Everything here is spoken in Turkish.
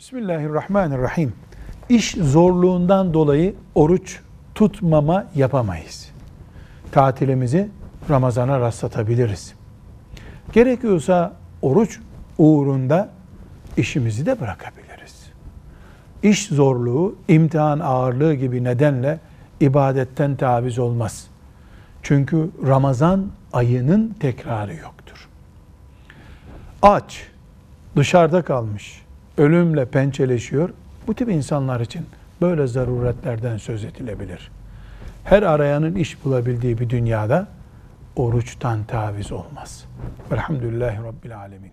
Bismillahirrahmanirrahim. İş zorluğundan dolayı oruç tutmama yapamayız. Tatilimizi Ramazan'a rastlatabiliriz. Gerekiyorsa oruç uğrunda işimizi de bırakabiliriz. İş zorluğu, imtihan ağırlığı gibi nedenle ibadetten taviz olmaz. Çünkü Ramazan ayının tekrarı yoktur. Aç, dışarıda kalmış, ölümle pençeleşiyor. Bu tip insanlar için böyle zaruretlerden söz edilebilir. Her arayanın iş bulabildiği bir dünyada oruçtan taviz olmaz. Velhamdülillahi Rabbil Alemin.